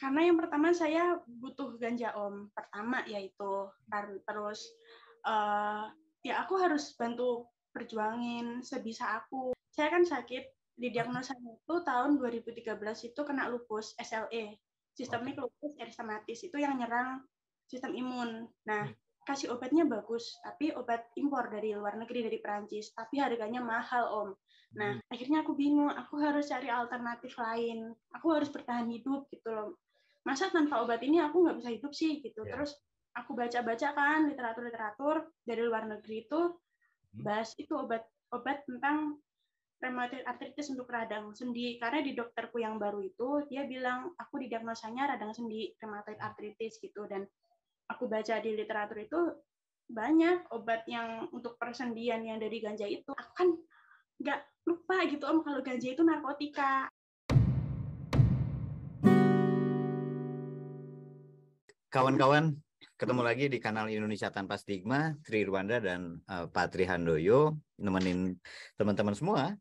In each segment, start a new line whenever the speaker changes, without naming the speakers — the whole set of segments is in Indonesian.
Karena yang pertama saya butuh ganja om. Pertama yaitu terus uh, ya aku harus bantu perjuangin sebisa aku. Saya kan sakit di diagnosa itu tahun 2013 itu kena lupus SLE, sistemik lupus erisematis itu yang nyerang sistem imun. Nah, hmm. kasih obatnya bagus, tapi obat impor dari luar negeri dari Perancis, tapi harganya mahal om. Nah, hmm. akhirnya aku bingung, aku harus cari alternatif lain, aku harus bertahan hidup gitu loh masa tanpa obat ini aku nggak bisa hidup sih? Gitu. Yeah. terus aku baca-baca kan literatur-literatur dari luar negeri itu hmm. bahas itu obat obat tentang rheumatoid arthritis untuk radang sendi. Karena di dokterku yang baru itu dia bilang aku didiagnosanya radang sendi rheumatoid arthritis gitu. Dan aku baca di literatur itu banyak obat yang untuk persendian yang dari ganja itu. Aku kan nggak lupa gitu om kalau ganja itu narkotika
Kawan-kawan, ketemu lagi di kanal Indonesia Tanpa Stigma, Tri Rwanda dan uh, Patri Handoyo nemenin teman-teman semua.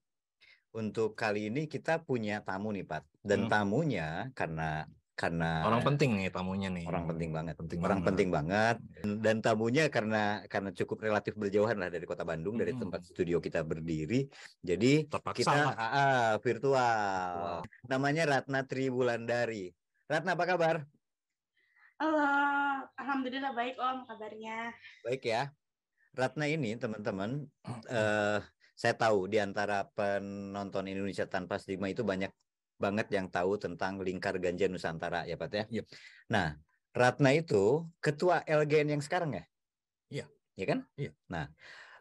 Untuk kali ini kita punya tamu nih, Pat. Dan hmm. tamunya karena karena
orang penting nih tamunya nih.
Orang penting banget. Penting orang banget. penting banget. Dan tamunya karena karena cukup relatif berjauhan lah dari Kota Bandung, hmm. dari tempat studio kita berdiri. Jadi Terpaksa. kita ah, virtual. Wow. Namanya Ratna Tri Wulandari. Ratna apa kabar?
Halo, alhamdulillah baik Om kabarnya.
Baik ya. Ratna ini teman-teman, uh, saya tahu di antara penonton Indonesia tanpa stigma itu banyak banget yang tahu tentang lingkar ganja Nusantara ya Pak ya. Yep. Nah, Ratna itu ketua LGN yang sekarang ya?
Iya.
Iya kan?
Iya.
Nah,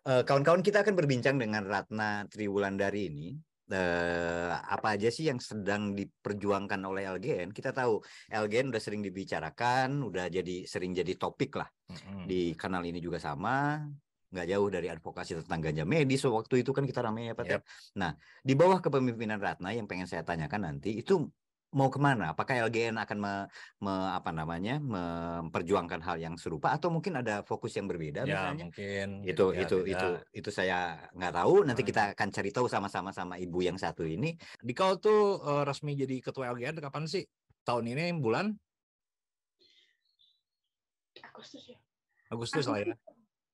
uh, kawan-kawan kita akan berbincang dengan Ratna Triwulandari ini eh, apa aja sih yang sedang diperjuangkan oleh LGN? Kita tahu LGN udah sering dibicarakan, udah jadi sering jadi topik lah mm-hmm. di kanal ini juga sama nggak jauh dari advokasi tentang ganja medis waktu itu kan kita ramai ya Pak. Yep. Nah di bawah kepemimpinan Ratna yang pengen saya tanyakan nanti itu mau ke mana? Apakah LGN akan me, me, apa namanya memperjuangkan hal yang serupa atau mungkin ada fokus yang berbeda
ya, misalnya? Mungkin
itu ya, itu beda. itu itu saya nggak tahu. Nanti kita hmm. akan cari tahu sama-sama sama ibu yang satu ini.
Di kau tuh uh, resmi jadi ketua LGN kapan sih? Tahun ini bulan?
Agustus ya.
Agustus lah ya.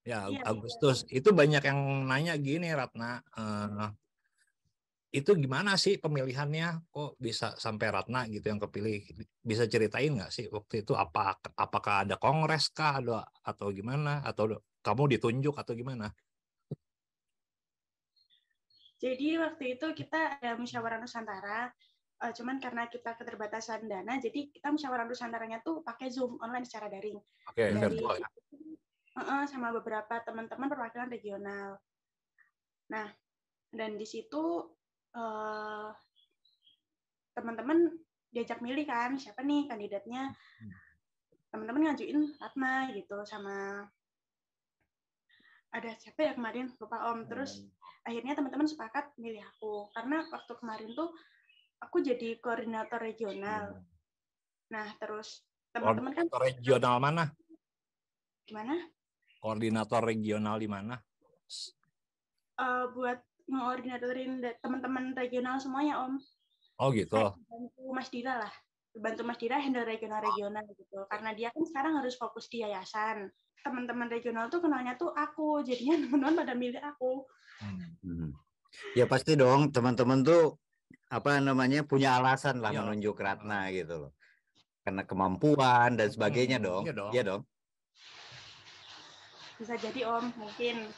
Ya, iya, Agustus. Itu banyak yang nanya gini Ratna, uh, itu gimana sih pemilihannya? Kok bisa sampai Ratna gitu yang kepilih? Bisa ceritain nggak sih waktu itu apa apakah ada kongres kah ada atau gimana? Atau kamu ditunjuk atau gimana?
Jadi waktu itu kita ada musyawarah nusantara uh, cuman karena kita keterbatasan dana jadi kita musyawarah nusantaranya tuh pakai zoom online secara daring.
Oke okay, dari ya?
uh, sama beberapa teman-teman perwakilan regional. Nah dan di situ eh, teman-teman diajak milih kan siapa nih kandidatnya? Teman-teman ngajuin Ratna gitu sama ada siapa ya kemarin? Lupa om. Terus hmm. akhirnya teman-teman sepakat milih aku. Karena waktu kemarin tuh aku jadi koordinator regional. Hmm. nah terus teman-teman kan
regional mana?
Gimana?
Koordinator regional di mana?
Uh, buat mengordinatorin teman-teman regional semuanya om.
Oh gitu.
Bantu Mas Dira lah. Bantu Mas Dira handle regional-regional gitu. Karena dia kan sekarang harus fokus di yayasan. Teman-teman regional tuh kenalnya tuh aku. Jadinya teman-teman pada milih aku.
Hmm. ya pasti dong. Teman-teman tuh apa namanya punya alasan lah ya, menunjuk Ratna gitu loh. Karena kemampuan dan sebagainya hmm, dong. Iya dong,
iya dong. bisa jadi om. Mungkin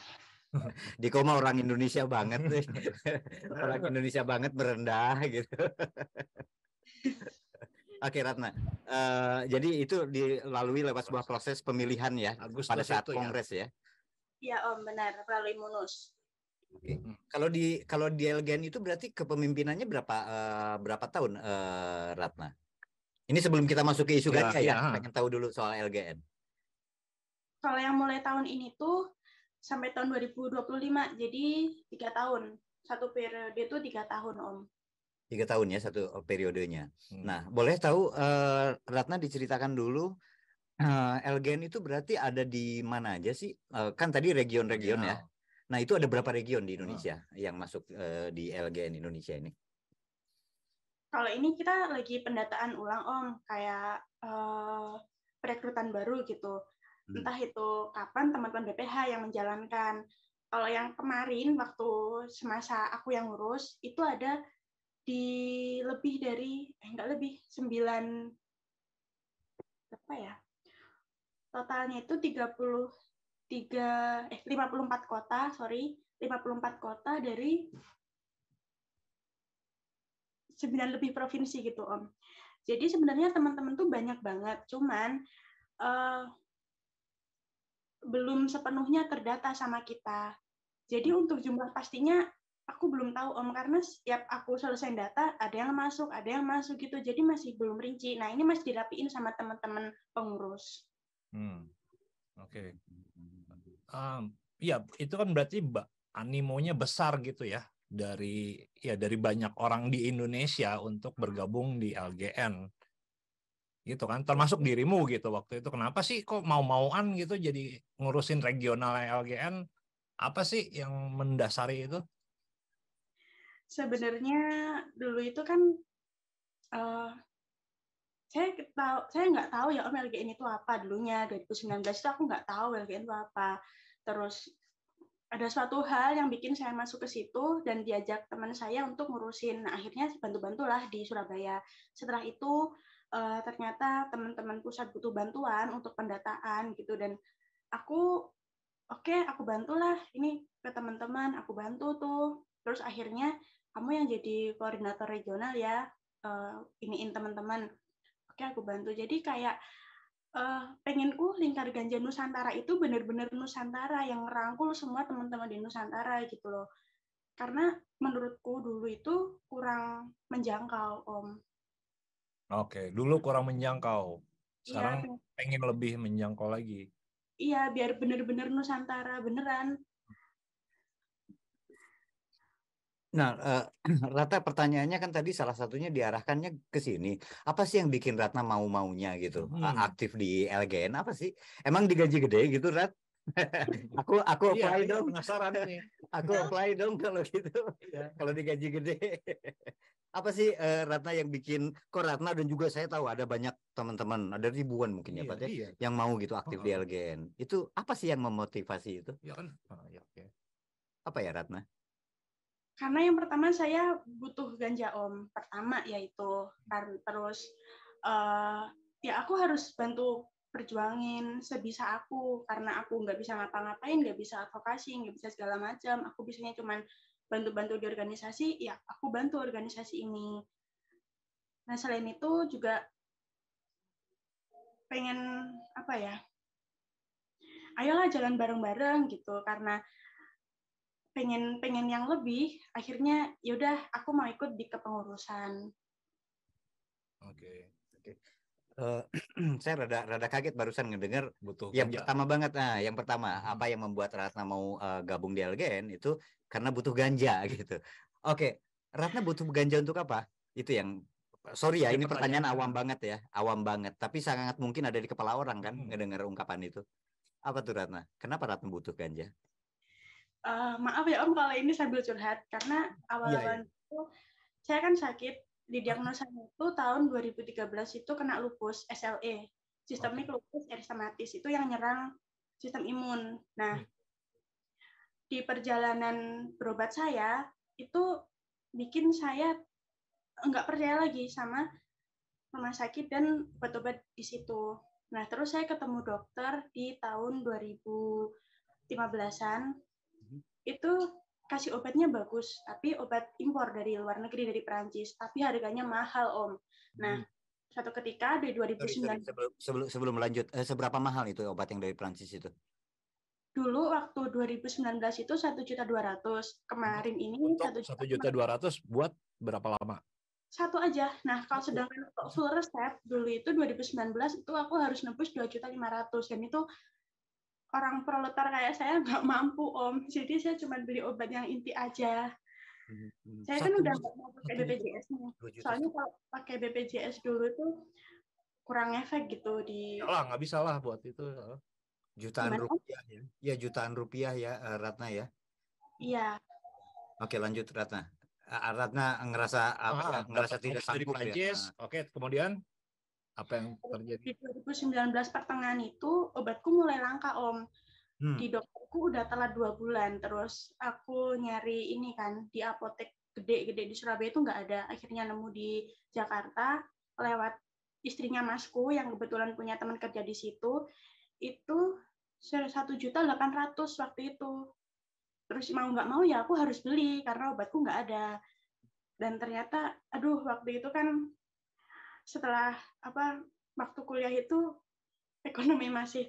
di koma orang Indonesia banget deh. orang Indonesia banget merendah gitu. Oke Ratna, uh, jadi itu dilalui lewat sebuah proses pemilihan ya Agustus pada saat ya? kongres ya?
Iya Om benar melalui Munus.
Oke. Kalau di kalau di LGN itu berarti kepemimpinannya berapa uh, berapa tahun uh, Ratna? Ini sebelum kita masuk ke isu ya, ganja ya, ya, pengen tahu dulu soal LGN.
Kalau yang mulai tahun ini tuh sampai tahun 2025 jadi tiga tahun satu periode itu tiga tahun om
tiga tahun ya satu periodenya hmm. nah boleh tahu uh, Ratna diceritakan dulu uh, eh, LGN itu berarti ada di mana aja sih uh, kan tadi region-region ya. ya nah itu ada berapa region di Indonesia oh. yang masuk uh, di LGN Indonesia ini
kalau ini kita lagi pendataan ulang om kayak uh, perekrutan baru gitu hmm. Entah itu kapan teman-teman BPH yang menjalankan. Kalau yang kemarin waktu semasa aku yang ngurus itu ada di lebih dari eh enggak lebih sembilan apa ya? Totalnya itu 33 eh 54 kota sorry 54 kota dari 9 lebih provinsi gitu Om. Jadi sebenarnya teman-teman tuh banyak banget, cuman uh, belum sepenuhnya terdata sama kita. Jadi untuk jumlah pastinya aku belum tahu Om karena setiap aku selesai data ada yang masuk, ada yang masuk gitu. Jadi masih belum rinci. Nah, ini masih dirapiin sama teman-teman pengurus.
Hmm. Oke. Okay. Um, ya, itu kan berarti animonya besar gitu ya dari ya dari banyak orang di Indonesia untuk bergabung di LGN gitu kan termasuk dirimu gitu waktu itu. Kenapa sih kok mau-mauan gitu jadi ngurusin regional LGN apa sih yang mendasari itu?
Sebenarnya dulu itu kan uh, saya tahu saya nggak tahu ya om LGN itu apa dulunya. 2019 itu aku nggak tahu LGN itu apa. Terus ada suatu hal yang bikin saya masuk ke situ dan diajak teman saya untuk ngurusin. Nah, akhirnya bantu-bantulah di Surabaya. Setelah itu uh, ternyata teman-teman pusat butuh bantuan untuk pendataan gitu dan aku oke okay, aku bantulah ini ke teman-teman aku bantu tuh terus akhirnya kamu yang jadi koordinator regional ya uh, iniin teman-teman oke okay, aku bantu jadi kayak uh, pengenku lingkar ganja Nusantara itu benar-benar Nusantara yang ngerangkul semua teman-teman di Nusantara gitu loh. Karena menurutku dulu itu kurang menjangkau, Om.
Oke, dulu kurang menjangkau. Sekarang ya, pengen lebih menjangkau lagi.
Iya, biar benar-benar Nusantara beneran.
Nah, uh, Rata pertanyaannya kan tadi salah satunya diarahkannya ke sini. Apa sih yang bikin Ratna mau-maunya gitu hmm. aktif di LGN? Apa sih? Emang digaji gede gitu, Rat? aku aku iya, apply iya, dong.
Penasaran nih.
aku apply dong kalau gitu. Ya. kalau digaji gede. apa sih uh, Ratna yang bikin kok Ratna dan juga saya tahu ada banyak teman-teman, ada ribuan mungkin ya, iya, Pak ya, iya. yang mau gitu aktif oh, di LGN. Itu apa sih yang memotivasi itu?
Ya kan. Oh, ya, okay.
Apa ya Ratna?
Karena yang pertama saya butuh ganja om. Pertama yaitu terus uh, ya aku harus bantu perjuangin sebisa aku karena aku nggak bisa ngapa-ngapain, nggak bisa advokasi, nggak bisa segala macam. Aku bisanya cuman bantu-bantu di organisasi, ya aku bantu organisasi ini. Nah selain itu juga pengen apa ya? Ayolah jalan bareng-bareng gitu karena pengen pengen yang lebih akhirnya yaudah aku mau ikut di kepengurusan
oke okay.
oke okay. Uh, eh, saya rada rada kaget barusan ngedengar butuh yang ganja. pertama banget nah yang pertama hmm. apa yang membuat Ratna mau uh, gabung di LGN itu karena butuh ganja gitu oke okay. Ratna butuh ganja untuk apa itu yang sorry ya, ini pertanyaan, pertanyaan awam banget ya, awam banget. Tapi sangat mungkin ada di kepala orang kan hmm. ngedengar ungkapan itu. Apa tuh Ratna? Kenapa Ratna butuh ganja?
uh, maaf ya Om kalau ini sambil curhat karena awal-awal yeah, yeah. itu saya kan sakit di diagnosa itu tahun 2013 itu kena lupus SLE sistemik lupus erisematis itu yang nyerang sistem imun. Nah, hmm. di perjalanan berobat saya itu bikin saya nggak percaya lagi sama rumah sakit dan obat-obat di situ. Nah, terus saya ketemu dokter di tahun 2015-an itu kasih obatnya bagus, tapi obat impor dari luar negeri dari Perancis, tapi harganya mahal om. Nah, hmm. satu ketika di 2009
sebelum sebelum, sebelum lanjut, eh, seberapa mahal itu obat yang dari Perancis itu?
Dulu waktu 2019 itu satu juta dua ratus, kemarin ini
satu juta dua ratus buat berapa lama?
Satu aja. Nah, kalau sedangkan full resep dulu itu 2019 itu aku harus nebus dua juta lima ratus dan itu orang proletar kayak saya nggak mampu om. Jadi saya cuma beli obat yang inti aja. Hmm, saya kan udah nggak mau pakai BPJS nih. Soalnya kalau pakai BPJS dulu tuh kurang efek gitu di
lah nggak bisa lah buat itu.
Jutaan Gimana? rupiah ya. Ya jutaan rupiah ya eh, Ratna ya.
Iya.
Oke lanjut Ratna. Ah, Ratna ngerasa apa?
Ah,
ngerasa tidak sanggup ya.
Prancis. Oke, kemudian apa yang terjadi?
Di 2019 pertengahan itu obatku mulai langka om.
Hmm.
Di dokterku udah telat dua bulan. Terus aku nyari ini kan di apotek gede-gede di Surabaya itu nggak ada. Akhirnya nemu di Jakarta lewat istrinya masku yang kebetulan punya teman kerja di situ. Itu satu juta delapan ratus waktu itu. Terus mau nggak mau ya aku harus beli karena obatku nggak ada. Dan ternyata, aduh waktu itu kan setelah apa waktu kuliah itu ekonomi masih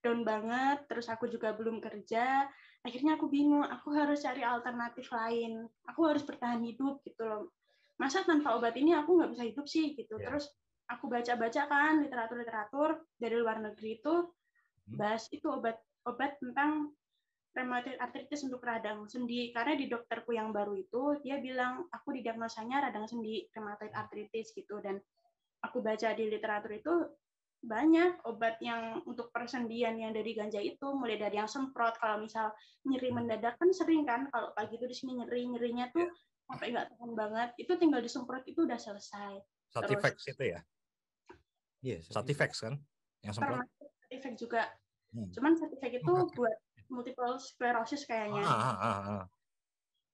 down banget, terus aku juga belum kerja. Akhirnya aku bingung, aku harus cari alternatif lain. Aku harus bertahan hidup gitu loh. Masa tanpa obat ini aku nggak bisa hidup sih gitu.
Ya.
Terus aku baca-baca kan literatur-literatur dari luar negeri itu
Hmm.
bahas itu obat-obat tentang rheumatoid arthritis untuk radang sendi karena di dokterku yang baru itu dia bilang aku didiagnosanya radang sendi rheumatoid arthritis gitu dan aku baca di literatur itu banyak obat yang untuk persendian yang dari ganja itu mulai dari yang semprot kalau misal nyeri mendadak kan sering kan kalau pagi itu di sini nyeri nyerinya tuh sampai nggak tahan banget itu tinggal disemprot itu udah selesai
Sativex itu ya?
Iya,
Sativex kan? Yang semprot?
termasuk efek juga
Hmm.
cuman efek itu buat multiple sclerosis kayaknya
Ah, ah, ah, ah.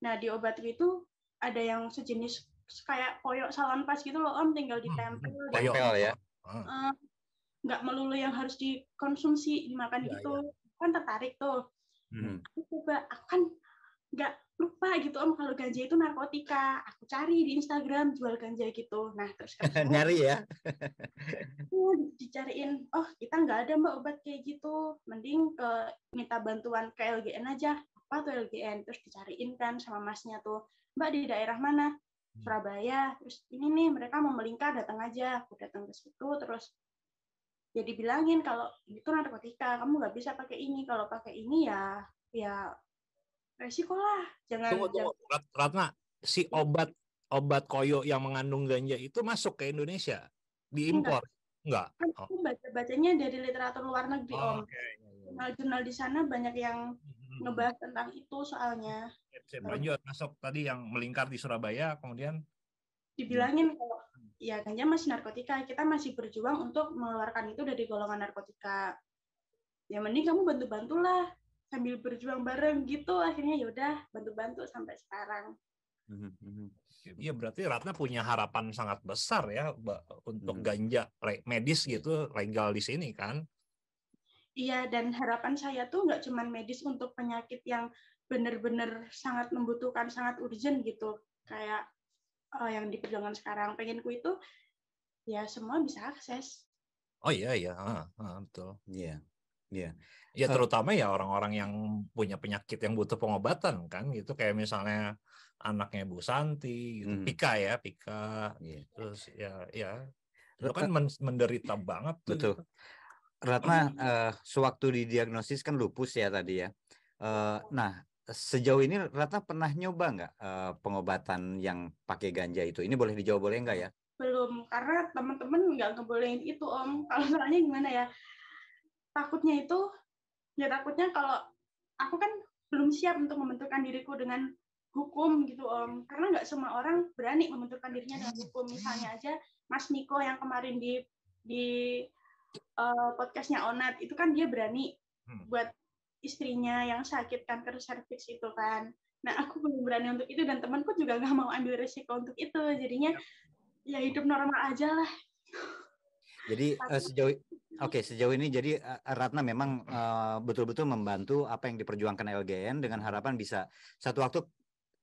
Nah, di obat itu ada yang sejenis kayak koyok salonpas gitu loh, Om, tinggal ditempel.
Hmm,
dan,
koyok.
Tempel ya.
Ah,
eh, nggak melulu yang harus dikonsumsi, dimakan
Iya,
gitu. Kan tertarik tuh.
Hmm.
Aku coba, aku kan nggak lupa gitu, Om, kalau ganja itu narkotika. Aku cari di Instagram jual ganja gitu. Nah, terus
Nyari ya.
Oh, dicariin oh kita nggak ada mbak obat kayak gitu mending ke minta bantuan ke LGN aja apa tuh LGN terus dicariin kan sama masnya tuh mbak di daerah mana Surabaya terus ini nih mereka mau melingkar datang aja aku datang ke situ terus ya dibilangin kalau itu narkotika kamu nggak bisa pakai ini kalau pakai ini ya ya resiko lah jangan
Tunggu, tunggu. Rat- Ratna, si obat obat koyo yang mengandung ganja itu masuk ke Indonesia? Diimpor? Enggak.
jangan
Oh.
aku baca bacanya dari literatur luar negeri om
Oke. iya, iya, iya.
jurnal-jurnal di sana banyak yang
Hmm.
Ngebahas tentang itu soalnya
Sip, sip. Lanjut masuk tadi yang melingkar di Surabaya, kemudian
dibilangin kalau ya ganja masih narkotika kita masih berjuang untuk mengeluarkan itu dari golongan narkotika ya mending kamu bantu bantulah sambil berjuang bareng gitu akhirnya yaudah bantu bantu sampai sekarang
mhm.
Iya berarti Ratna punya harapan sangat besar ya untuk
Hmm.
ganja medis gitu legal di sini kan?
Iya dan harapan saya tuh nggak cuma medis untuk penyakit yang benar-benar sangat membutuhkan sangat urgent gitu kayak eh, yang diperjuangkan sekarang pengenku itu ya semua bisa akses
Oh iya iya, ah, ah, betul.
Iya. Iya.
Ya
Eh.
terutama ya orang-orang yang punya penyakit yang butuh pengobatan kan gitu kayak misalnya anaknya Bu Santi gitu,
Hmm.
Pika ya, Pika.
Iya.
Terus ya ya itu kan men- menderita banget tuh
Betul.
gitu.
Ratna, eh, sewaktu didiagnosis kan lupus ya tadi ya. Eh, nah, sejauh ini Ratna pernah nyoba nggak eh, pengobatan yang pakai ganja itu? Ini boleh dijawab boleh nggak ya?
belum karena teman-teman nggak ngebolehin itu om kalau soalnya gimana ya takutnya itu ya takutnya kalau aku kan belum siap untuk membenturkan diriku dengan hukum gitu om karena nggak semua orang berani membenturkan dirinya dengan hukum misalnya aja Mas Niko yang kemarin di di eh, podcastnya Onat itu kan dia berani
Hmm.
buat istrinya yang sakit kanker serviks itu kan nah aku belum berani untuk itu dan temanku juga nggak mau ambil resiko untuk itu jadinya ya hidup normal aja lah
Jadi eh, sejauh Oke, sejauh ini jadi eh, Ratna memang betul-betul membantu apa yang diperjuangkan LGN dengan harapan bisa satu waktu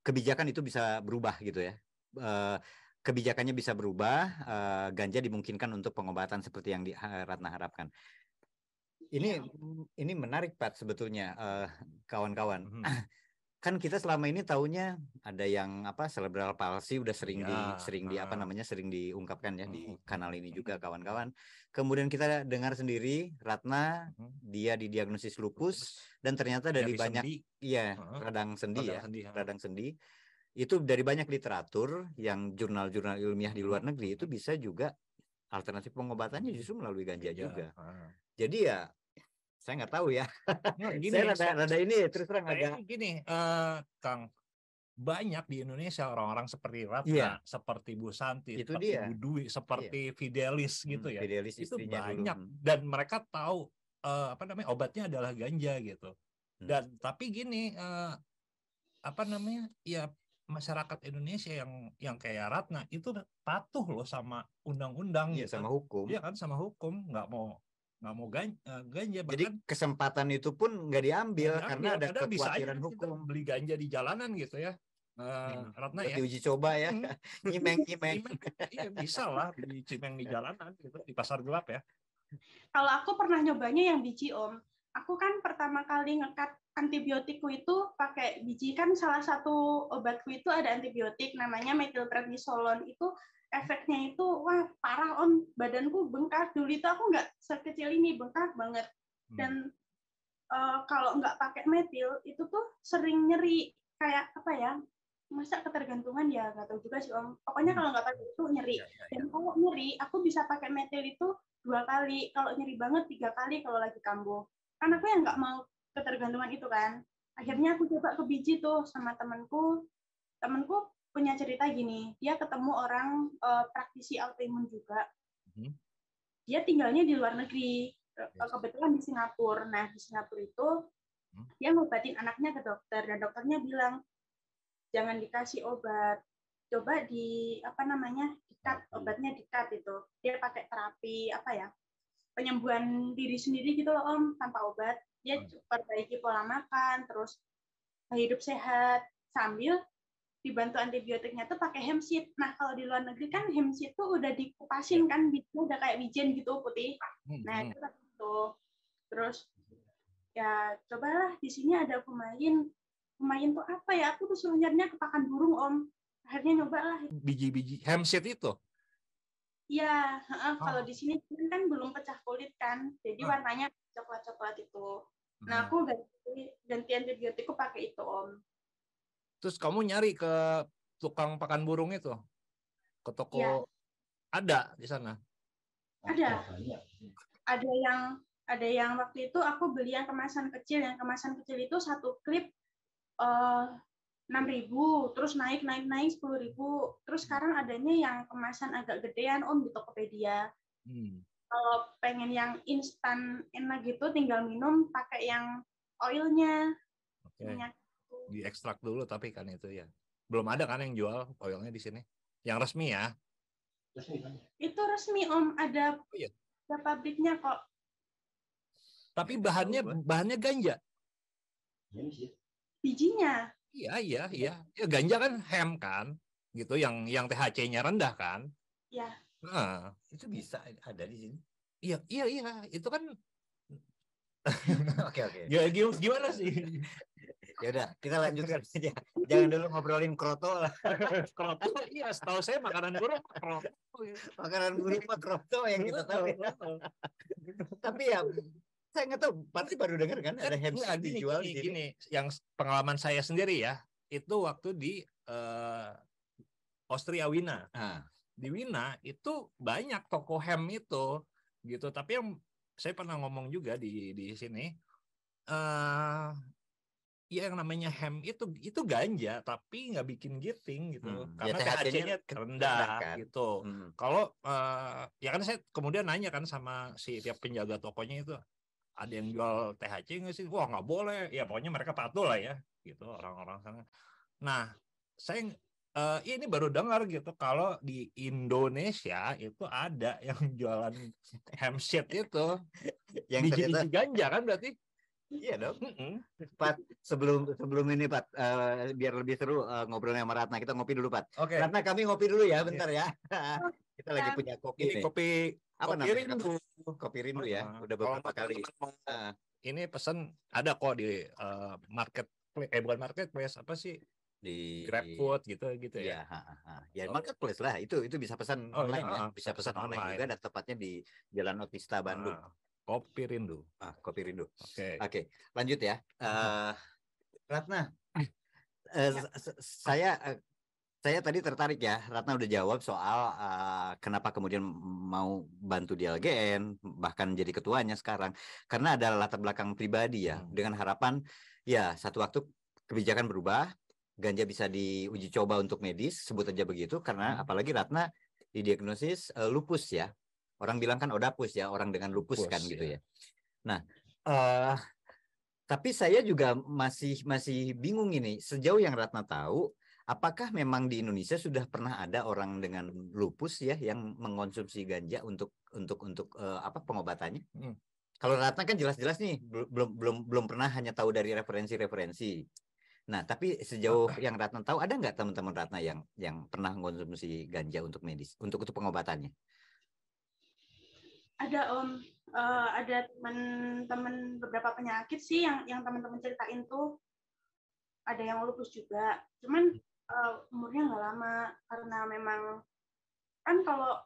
kebijakan itu bisa berubah gitu ya. Eh, kebijakannya bisa berubah, eh, ganja dimungkinkan untuk pengobatan seperti yang di, Ratna harapkan. Ini ini menarik Pat sebetulnya eh, kawan-kawan.
Mhm.
Kan kita selama ini taunya ada yang apa cerebral palsy udah sering di
Ya,
sering di apa namanya sering diungkapkan ya di
Mhm.
kanal ini juga kawan-kawan. Kemudian kita dengar sendiri Ratna
Mhm.
dia didiagnosis lupus dan ternyata dari banyak
sendi,
iya radang sendi
radang
ya,
sendi,
radang sendi. Itu dari banyak literatur yang jurnal-jurnal ilmiah di luar negeri itu bisa juga alternatif pengobatannya justru melalui ganja
Iya,
juga.
ah.
Jadi ya saya nggak tahu ya.
Nah, gini,
saya rada, rada ini terus terang agak
gini, eh, Kang, banyak di Indonesia orang-orang seperti Ratna,
Iya.
seperti Bu Santi,
Itu
seperti
dia.
Bu Dwi, seperti Fidelis gitu
Hmm,
ya.
Fidelis
Itu
istrinya dulu.
banyak
Hmm.
dan mereka tahu eh, apa namanya obatnya adalah ganja gitu.
Hmm.
Dan tapi gini eh, apa namanya? Ya masyarakat Indonesia yang yang kayak Ratna itu patuh loh sama undang-undang
Iya
gitu.
sama hukum.
Iya kan sama hukum, nggak mau nggak mau eh, ganja,
Jadi
bahkan
kesempatan itu pun nggak diambil
nggak
karena
diambil.
ada
bisa
kekhawatiran
kita
hukum.
beli ganja di jalanan gitu ya. Eh, Ratna ya.
diuji coba ya,
Hmm.
nyimeng nyimeng.
Cimeng, iya bisa lah di cimeng di jalanan gitu di pasar gelap ya.
Kalau aku pernah nyobanya yang biji om. Aku kan pertama kali ngekat antibiotikku itu pakai biji. Kan salah satu obatku itu ada antibiotik namanya metilprednisolon itu efeknya itu wah parah om. Badanku bengkak. Dulu itu aku nggak sekecil ini bengkak banget.
Hmm.
dan eh, kalau nggak pakai metil itu tuh sering nyeri. Kayak apa ya masa ketergantungan? Ya nggak tahu juga sih om. Pokoknya
Hmm.
kalau nggak pakai itu nyeri.
Iya, iya, iya.
dan kalau nyeri aku bisa pakai metil itu dua kali. Kalau nyeri banget tiga kali kalau lagi kambuh. Kan aku yang nggak mau ketergantungan itu kan. Akhirnya aku coba ke biji tuh sama temanku. Temanku punya cerita gini dia ketemu orang eh, praktisi autoimun juga.
Mhm.
dia tinggalnya di luar negeri
Yes.
kebetulan di Singapura. Nah di Singapura itu
Hmm.
dia ngobatin anaknya ke dokter dan dokternya bilang jangan dikasih obat. Coba di apa namanya dikat obatnya dikat itu. Dia pakai terapi apa ya penyembuhan diri sendiri gitu loh om tanpa obat dia
Hmm.
perbaiki pola makan terus hidup sehat sambil dibantu antibiotiknya tuh pakai hemp seed. Nah kalau di luar negeri kan hemp seed tuh udah dikupasin kan, bijinya udah kayak wijen gitu putih.
Hmm,
Nah
hmm.
itu itu. Terus ya cobalah di sini ada pemain. Pemain tuh apa ya? Aku tuh suruh nyarinya ke pakan burung om. Akhirnya nyobalah.
biji-biji hemseed itu.
Iya, heeh, kalau
Oh.
di sini kan belum pecah kulit kan, jadi
Ah.
warnanya coklat-coklat itu.
Hmm.
Nah aku ganti ganti antibiotikku pakai itu om.
Terus kamu nyari ke tukang pakan burung itu, ke toko
Iya.
ada di sana.
Ada. ada yang ada yang waktu itu aku beli yang kemasan kecil yang kemasan kecil itu satu klip enam ribu terus naik naik naik sepuluh ribu terus sekarang adanya yang kemasan agak gedean om di Tokopedia
Hmm.
Kalau pengen yang instan enak gitu tinggal minum pakai yang oilnya
Oke.
minyak
Diekstrak dulu tapi kan itu ya. Belum ada kan yang jual oilnya di sini. Yang resmi ya.
itu resmi om ada
Oh, iya.
ada pabriknya kok
Tapi bahannya
gua.
bahannya ganja.
bijinya
Iya, iya, iya. Ya ganja kan hem kan, gitu yang yang THC-nya rendah kan.
ya
Nah,
Itu bisa ada di sini.
iya, iya, iya. Itu kan
Oke oke.
ya gi- gimana sih?
Ya udah, kita lanjutkan saja. Jangan dulu ngobrolin kroto lah.
Kroto, iya, setahu saya makanan burung kroto.
Makanan burung mah kroto yang kita tahu. ya. Tapi ya saya nggak tahu, pasti baru dengar kan ada hemp
Nggak, gini,
dijual
gini,
di sini.
gini. Yang pengalaman saya sendiri ya, itu waktu di eh, Austria Wina.
Ah,
Di Wina itu banyak toko hem itu, gitu. Tapi yang saya pernah ngomong juga di di sini, eh ya yang namanya hem itu itu ganja, tapi nggak bikin giting gitu,
Hmm, ya
karena
THC-nya
THC-nya
rendah kan.
gitu.
hmm.
Kalau eh, ya kan saya kemudian nanya kan sama si tiap penjaga tokonya itu ada yang jual THC nggak sih? Wah nggak boleh. Ya pokoknya mereka patuh lah ya, gitu orang-orang sana. Nah, saya eh, ini baru dengar gitu kalau di Indonesia itu ada yang jualan hemp seed itu
Yang ternyata
biji-biji ganja kan berarti?
iya dong. Pat, sebelum sebelum ini Pat, eh, biar lebih seru eh, ngobrolnya sama Ratna, kita ngopi dulu Pat.
Oke.
Ratna kami ngopi dulu ya, bentar ya. kita lagi
Ya.
punya kopi
Ini
nih.
kopi
Apa
kopi
namanya?
rindu.
Kopi rindu ya,
Ah,
udah
kalau
beberapa kali.
teman-teman mau
Ah,
ini pesan ada kok di eh, market eh bukan marketplace apa sih
di
GrabFood gitu gitu
Iya,
ya.
ha, ha, ha. ya
Oh.
marketplace lah itu itu bisa pesan
Oh,
online
iya,
ya,
ah,
bisa pesan online,
online.
juga dan tepatnya di Jalan Otista Bandung.
Ah, kopi rindu.
Ah, kopi rindu.
Oke.
Oke, lanjut ya. Eh Ratna, s- s- saya eh, saya tadi tertarik ya. Ratna udah jawab soal eh, kenapa kemudian mau bantu di LGN, bahkan jadi ketuanya sekarang. Karena ada latar belakang pribadi ya,
Hmm.
dengan harapan ya satu waktu kebijakan berubah, ganja bisa diuji coba untuk medis, sebut aja begitu, karena
Hmm.
apalagi Ratna didiagnosis eh, lupus ya. Orang bilang kan odapus ya, orang dengan lupus
Lupus,
kan gitu
ya.
ya. Nah, eh tapi saya juga masih masih bingung ini. Sejauh yang Ratna tahu, apakah memang di Indonesia sudah pernah ada orang dengan lupus ya yang mengonsumsi ganja untuk untuk untuk eh, apa pengobatannya?
Hmm.
Kalau Ratna kan jelas-jelas nih bel- belum belum belum pernah hanya tahu dari referensi-referensi. Nah, tapi sejauh yang Ratna tahu ada nggak teman-teman Ratna yang yang pernah mengonsumsi ganja untuk medis untuk untuk pengobatannya?
Ada om, Eh, ada teman-teman beberapa penyakit sih yang yang teman-teman ceritain tuh ada yang lupus juga. Cuman eh, umurnya nggak lama karena memang kan kalau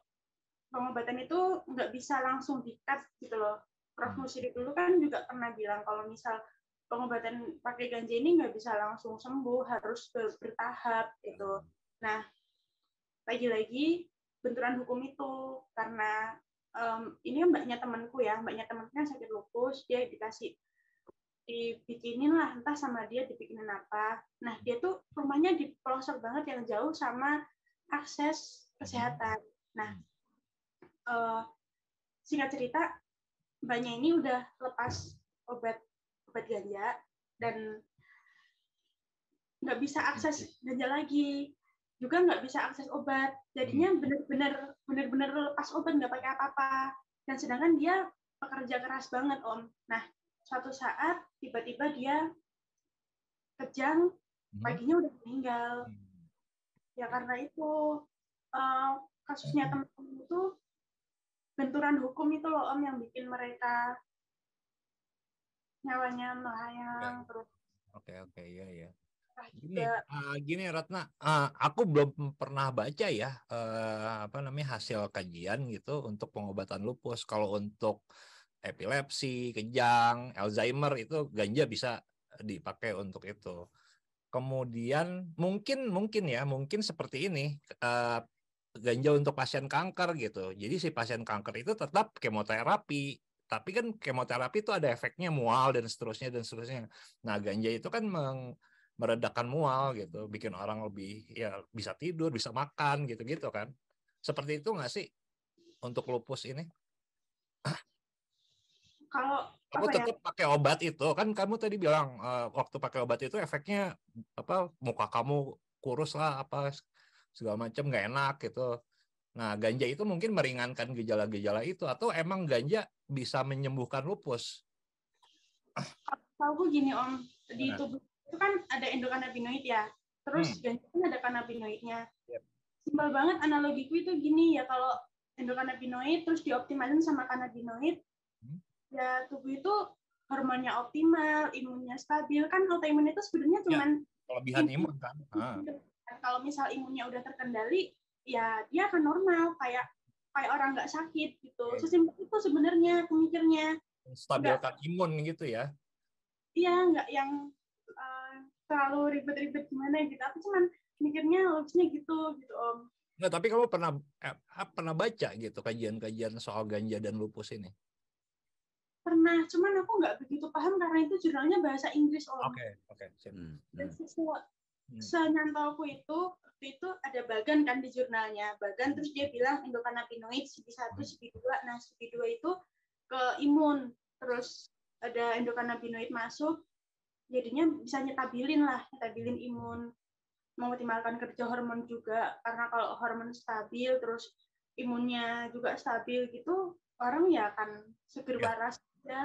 pengobatan itu nggak bisa langsung di-cut gitu loh. Prof. Musiri dulu kan juga pernah bilang kalau misal pengobatan pakai ganja ini nggak bisa langsung sembuh, harus ber- bertahap gitu. Nah, lagi-lagi benturan hukum itu karena em, ini mbaknya temanku ya, mbaknya temanku yang sakit lupus, dia dikasih dibikinin lah entah sama dia dibikinin apa. Nah dia tuh rumahnya di pelosok banget yang jauh sama akses kesehatan. Nah eh, singkat cerita mbaknya ini udah lepas obat obat ganja dan nggak bisa akses ganja lagi. Juga nggak bisa akses obat. Jadinya bener-bener bener-bener lepas obat nggak pakai apa-apa. Dan sedangkan dia pekerja keras banget om. Nah suatu saat tiba-tiba dia kejang
Hmm.
paginya udah meninggal. Ya karena itu eh, kasusnya teman-teman itu benturan hukum itu loh om yang bikin mereka nyawanya melayang terus
Oke oke iya iya.
ah,
Gini, ah, gini Ratna, ah, aku belum pernah baca ya eh, apa namanya hasil kajian gitu untuk pengobatan lupus. Kalau untuk epilepsi, kejang, Alzheimer itu ganja bisa dipakai untuk itu. Kemudian mungkin mungkin ya mungkin seperti ini eh, ganja untuk pasien kanker gitu. Jadi si pasien kanker itu tetap kemoterapi, tapi kan kemoterapi itu ada efeknya mual dan seterusnya dan seterusnya. Nah ganja itu kan meng- meredakan mual gitu, bikin orang lebih ya bisa tidur, bisa makan gitu-gitu kan. Seperti itu nggak sih untuk lupus ini?
kalau
Kamu
apa ya
tetap pakai obat itu kan kamu tadi bilang eh, waktu pakai obat itu efeknya apa muka kamu kurus lah apa segala macam nggak enak gitu. Nah ganja itu mungkin meringankan gejala-gejala itu atau emang ganja bisa menyembuhkan lupus?
tahu gini om di
Nah.
tubuh itu kan ada endokannabinoid ya terus ganja kan ada kannabinoidnya
Yep.
simpel banget analogiku itu gini ya kalau endokannabinoid terus dioptimalin sama kannabinoid
Hmm.
ya tubuh itu hormonnya optimal imunnya stabil kan autoimun itu sebenarnya cuman
Kelebihan
Ini-
imun kan? Ah,
kalau misal imunnya udah terkendali ya dia akan normal kayak kayak orang nggak sakit gitu
Oke.
sesimpel itu sebenarnya pemikirnya
stabilkan imun gitu ya?
iya nggak yang eh, terlalu ribet-ribet gimana gitu aku cuman mikirnya logisnya gitu gitu om
Nggak, tapi kamu pernah eh, pernah baca gitu kajian-kajian soal ganja dan lupus ini?
pernah cuman aku nggak begitu paham karena itu jurnalnya bahasa Inggris om
Oke, oke, sip.
Hmm,
dan
hmm.
Hmm.
senyantauku itu waktu itu ada bagan kan di jurnalnya. Bagan terus dia bilang endokannabinoid CB1
Hmm.
CB2 nah CB2 itu ke imun. Terus ada endokannabinoid masuk. Jadinya bisa nyetabilin lah nyetabilin imun. Mengoptimalkan kerja hormon juga. Karena kalau hormon stabil terus imunnya juga stabil gitu orang ya akan seger
Ya.
waras ya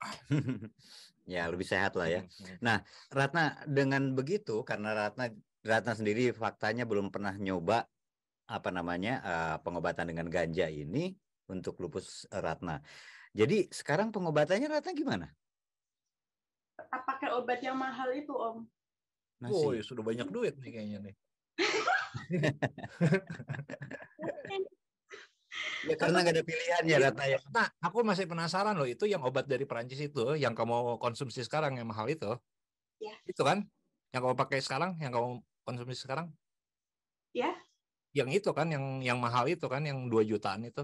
ya lebih sehat lah ya.
Hmm,
Ratna dengan begitu karena Ratna Ratna sendiri faktanya belum pernah nyoba apa namanya eh, pengobatan dengan ganja ini untuk lupus eh, Ratna. Jadi sekarang pengobatannya Ratna gimana?
pakai obat yang mahal itu om
Oh,
Masih.
ya sudah banyak duit nih kayaknya nih.
Ya karena nggak ada pilihan ya Ratna ya.
Nah, aku masih penasaran loh, itu yang obat dari Perancis itu, yang kamu konsumsi sekarang yang mahal itu.
Ya.
Itu kan? Yang kamu pakai sekarang, yang kamu konsumsi sekarang?
Ya.
Yang itu kan, yang yang mahal itu kan, yang 2 jutaan itu.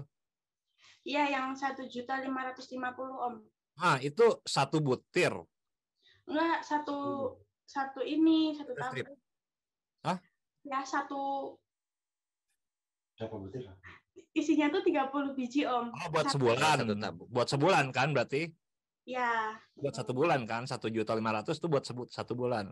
Iya, yang satu juta lima ratus lima puluh om.
Ah, itu satu butir.
Enggak satu satu ini satu
strip.
tablet. ya satu
Berapa butir?
Isinya tuh 30 biji om.
Oh, buat
Satu-
sebulan.
Tabung.
Buat sebulan kan berarti?
Ya,
Buat satu bulan kan? Satu juta lima ratus tuh buat sebut satu bulan.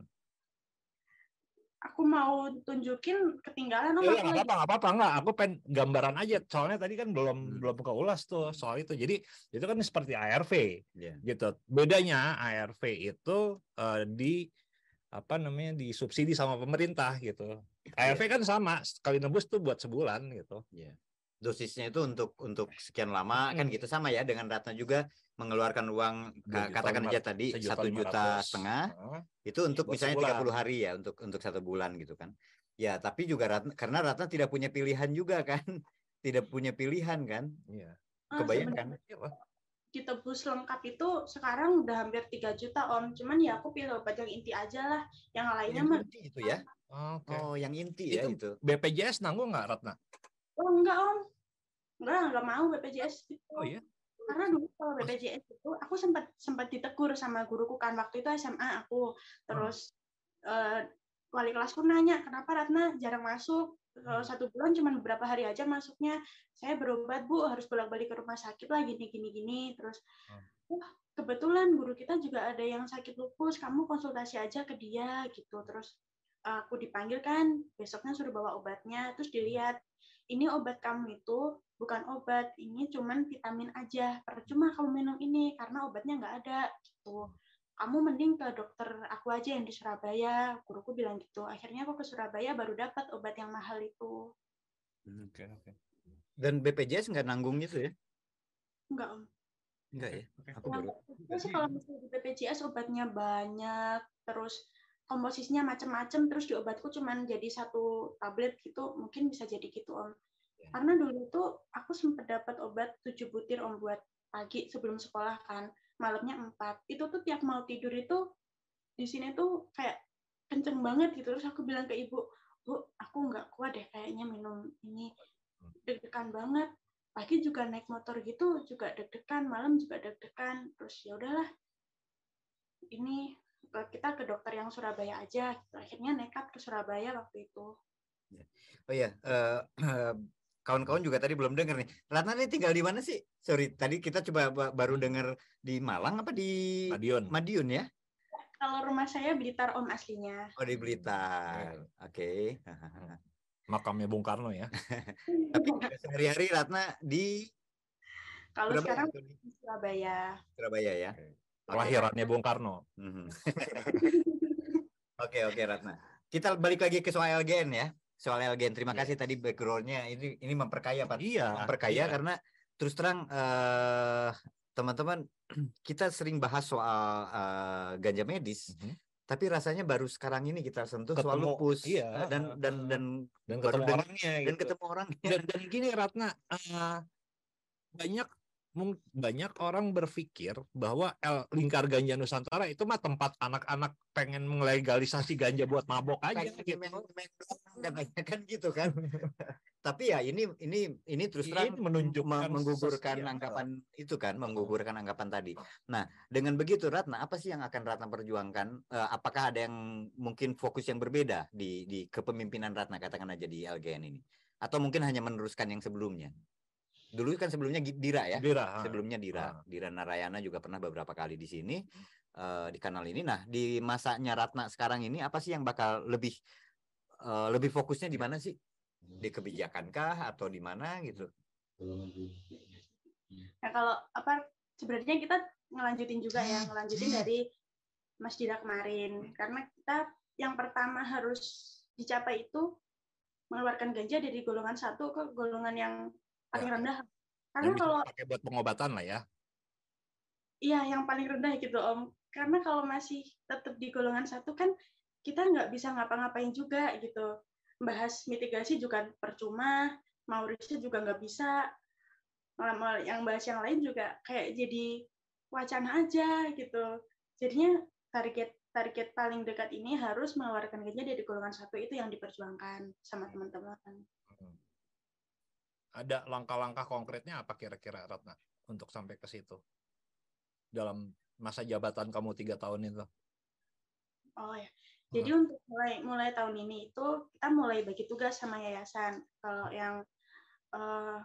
aku mau tunjukin ketinggalan om.
Iya, nggak apa-apa, nggak apa-apa, nggak. Aku pengen gambaran aja. Soalnya tadi kan belum
Hmm.
belum keulas tuh soal itu. Jadi itu kan seperti ARV
Iya.
gitu. Bedanya ARV itu eh, di apa namanya disubsidi sama pemerintah gitu. ARV kan sama sekali nebus tuh buat sebulan gitu.
Dosisnya itu untuk untuk sekian lama kan
Hmm.
gitu sama ya dengan Ratna juga mengeluarkan uang
juta
katakan aja tadi satu juta setengah
Heeh.
itu untuk
Buat
misalnya
sebulan.
30 hari ya untuk untuk satu bulan gitu kan. Ya, tapi juga Ratna, karena Ratna tidak punya pilihan juga kan. Tidak punya pilihan kan.
Iya.
Ah,
Kebayang
sebenarnya
kan?
ditebus lengkap itu sekarang udah hampir 3 juta om. Cuman ya aku pilih obat yang inti aja lah. Yang lainnya
Yang
mah
inti itu ya.
Oke.
Oh, yang inti ya
Itu-
itu.
BPJS nanggung nggak Ratna?
Oh enggak om. Enggak, enggak mau BPJS.
Oh iya.
Karena dulu kalau BPJS itu aku sempat sempat ditegur sama guruku kan waktu itu SMA aku. Terus eh, wali kelasku nanya, "Kenapa Ratna jarang masuk?" Kalau satu bulan cuma beberapa hari aja masuknya. Saya berobat, Bu, harus bolak-balik ke rumah sakit lah gini gini gini. Terus wah, kebetulan guru kita juga ada yang sakit lupus, kamu konsultasi aja ke dia gitu. Terus aku dipanggil kan, besoknya suruh bawa obatnya, terus dilihat ini obat kamu itu bukan obat, ini cuman vitamin aja. Percuma kamu minum ini karena obatnya nggak ada gitu. Kamu mending ke dokter aku aja yang di Surabaya. Guruku bilang gitu. Akhirnya aku ke Surabaya baru dapat obat yang mahal itu.
Oke, oke.
Dan BPJS nggak nanggung itu ya?
Enggak, Om.
Enggak ya? Aku baru.
sih kalau misalnya di BPJS obatnya banyak, terus komposisinya macam-macam, terus di obatku cuman jadi satu tablet gitu, mungkin bisa jadi gitu Om.
Ya.
Karena dulu tuh aku sempat dapat obat 7 butir Om buat pagi sebelum sekolah kan, malamnya 4. Itu tuh tiap mau tidur itu di sini tuh kayak kenceng banget gitu. Terus aku bilang ke ibu, Bu, aku nggak kuat deh kayaknya minum ini. Deg-degan banget pagi juga naik motor gitu juga deg-degan malam juga deg-degan terus ya udahlah ini kita ke dokter yang Surabaya aja gitu. akhirnya nekat ke Surabaya waktu itu
Oh iya, eh, eh, kawan-kawan juga tadi belum dengar nih. Ratna ini tinggal di mana sih? Sorry, tadi kita coba ba- baru dengar di Malang apa di
Madiun.
Madiun ya?
kalau rumah saya Blitar om aslinya
Oh di Blitar. Oke.
Makamnya Bung Karno ya.
Tapi sehari-hari Ratna di
kalau sekarang
di
di Surabaya
Surabaya ya.
Kelahirannya Bung Karno.
Mhm. Oke oke Ratna. Kita balik lagi ke soal LGN ya. Soal LGN. Terima kasih tadi backgroundnya. Ini ini memperkaya Pak.
Iya.
memperkaya
iya.
karena terus terang eh, teman-teman kita sering bahas soal eh, ganja medis,
Mhm.
tapi rasanya baru sekarang ini kita sentuh soal
Ketemu,
lupus
iya,
eh, dan dan dan
dan ketemu orangnya
dan
gitu.
ketemu orangnya.
dan dan gini Ratna eh, banyak banyak orang berpikir bahwa L- lingkar ganja Nusantara itu mah tempat anak-anak pengen melegalisasi ganja buat mabok aja gitu.
katanya kan gitu kan. tapi ya ini ini ini terus terang
Ini menunjukkan
me- menggugurkan
iya.
anggapan itu kan, menggugurkan anggapan tadi. Nah, dengan begitu Ratna, apa sih yang akan Ratna perjuangkan? Eh, apakah ada yang mungkin fokus yang berbeda di di kepemimpinan Ratna katakan aja di LGN ini? Atau mungkin hanya meneruskan yang sebelumnya? Dulu kan sebelumnya Dira ya.
Dira.
Sebelumnya Dira.
Ah.
Dira Narayana juga pernah beberapa kali di sini eh, di kanal ini. Nah, di masanya Ratna sekarang ini apa sih yang bakal lebih eh, lebih fokusnya di mana sih? Di kebijakankah atau di mana gitu?
nah kalau apa sebenarnya kita ngelanjutin juga ya ngelanjutin dari Mas Dira kemarin karena kita yang pertama harus dicapai itu mengeluarkan ganja dari golongan satu ke golongan yang paling
Ya.
rendah karena kalau
pakai buat pengobatan lah ya.
Iya, yang paling rendah gitu Om. Karena kalau masih tetap di golongan satu kan kita nggak bisa ngapa-ngapain juga gitu. Bahas mitigasi juga percuma, mau riset juga nggak bisa. Yang bahas yang lain juga kayak jadi wacana aja gitu. Jadinya target target paling dekat ini harus mengeluarkan ganja dari golongan satu itu yang diperjuangkan sama teman-teman.
Ada langkah-langkah konkretnya apa kira-kira Ratna untuk sampai ke situ dalam masa jabatan kamu tiga tahun itu?
Oh ya, Jadi untuk mulai mulai tahun ini itu kita mulai bagi tugas sama yayasan. Kalau yang uh,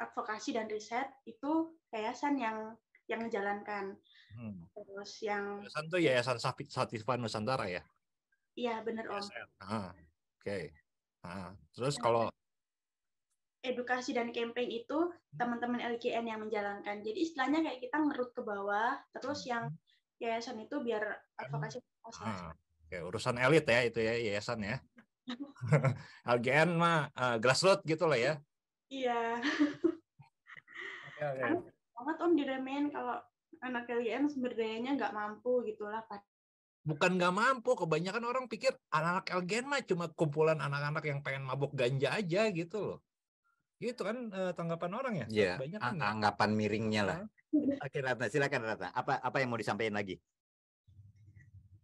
advokasi dan riset itu yayasan yang yang menjalankan. Hmm. Terus yang
yayasan tuh yayasan Satifan Nusantara ya?
Iya benar om.
Ah, Oke. Okay. Ah, terus kalau
edukasi dan campaign itu teman-teman LGN yang menjalankan. Jadi istilahnya kayak kita ngerut ke bawah, terus yang hmm. yayasan itu biar advokasi.
Ah, Oke, urusan elit ya itu ya yayasan ya. LGN mah uh, grassroots gitu lah ya.
Iya. Oke, oke. Banget om diremehin kalau anak LGN sumber dayanya nggak mampu gitulah Pak.
Bukan nggak mampu, kebanyakan orang pikir anak-anak LGN mah cuma kumpulan anak-anak yang pengen mabuk ganja aja gitu loh. Gitu kan uh, tanggapan orang ya?
Iya. Banyak kan, anggapan miringnya lah. Oke Ratna, silakan Ratna. Apa apa yang mau disampaikan lagi?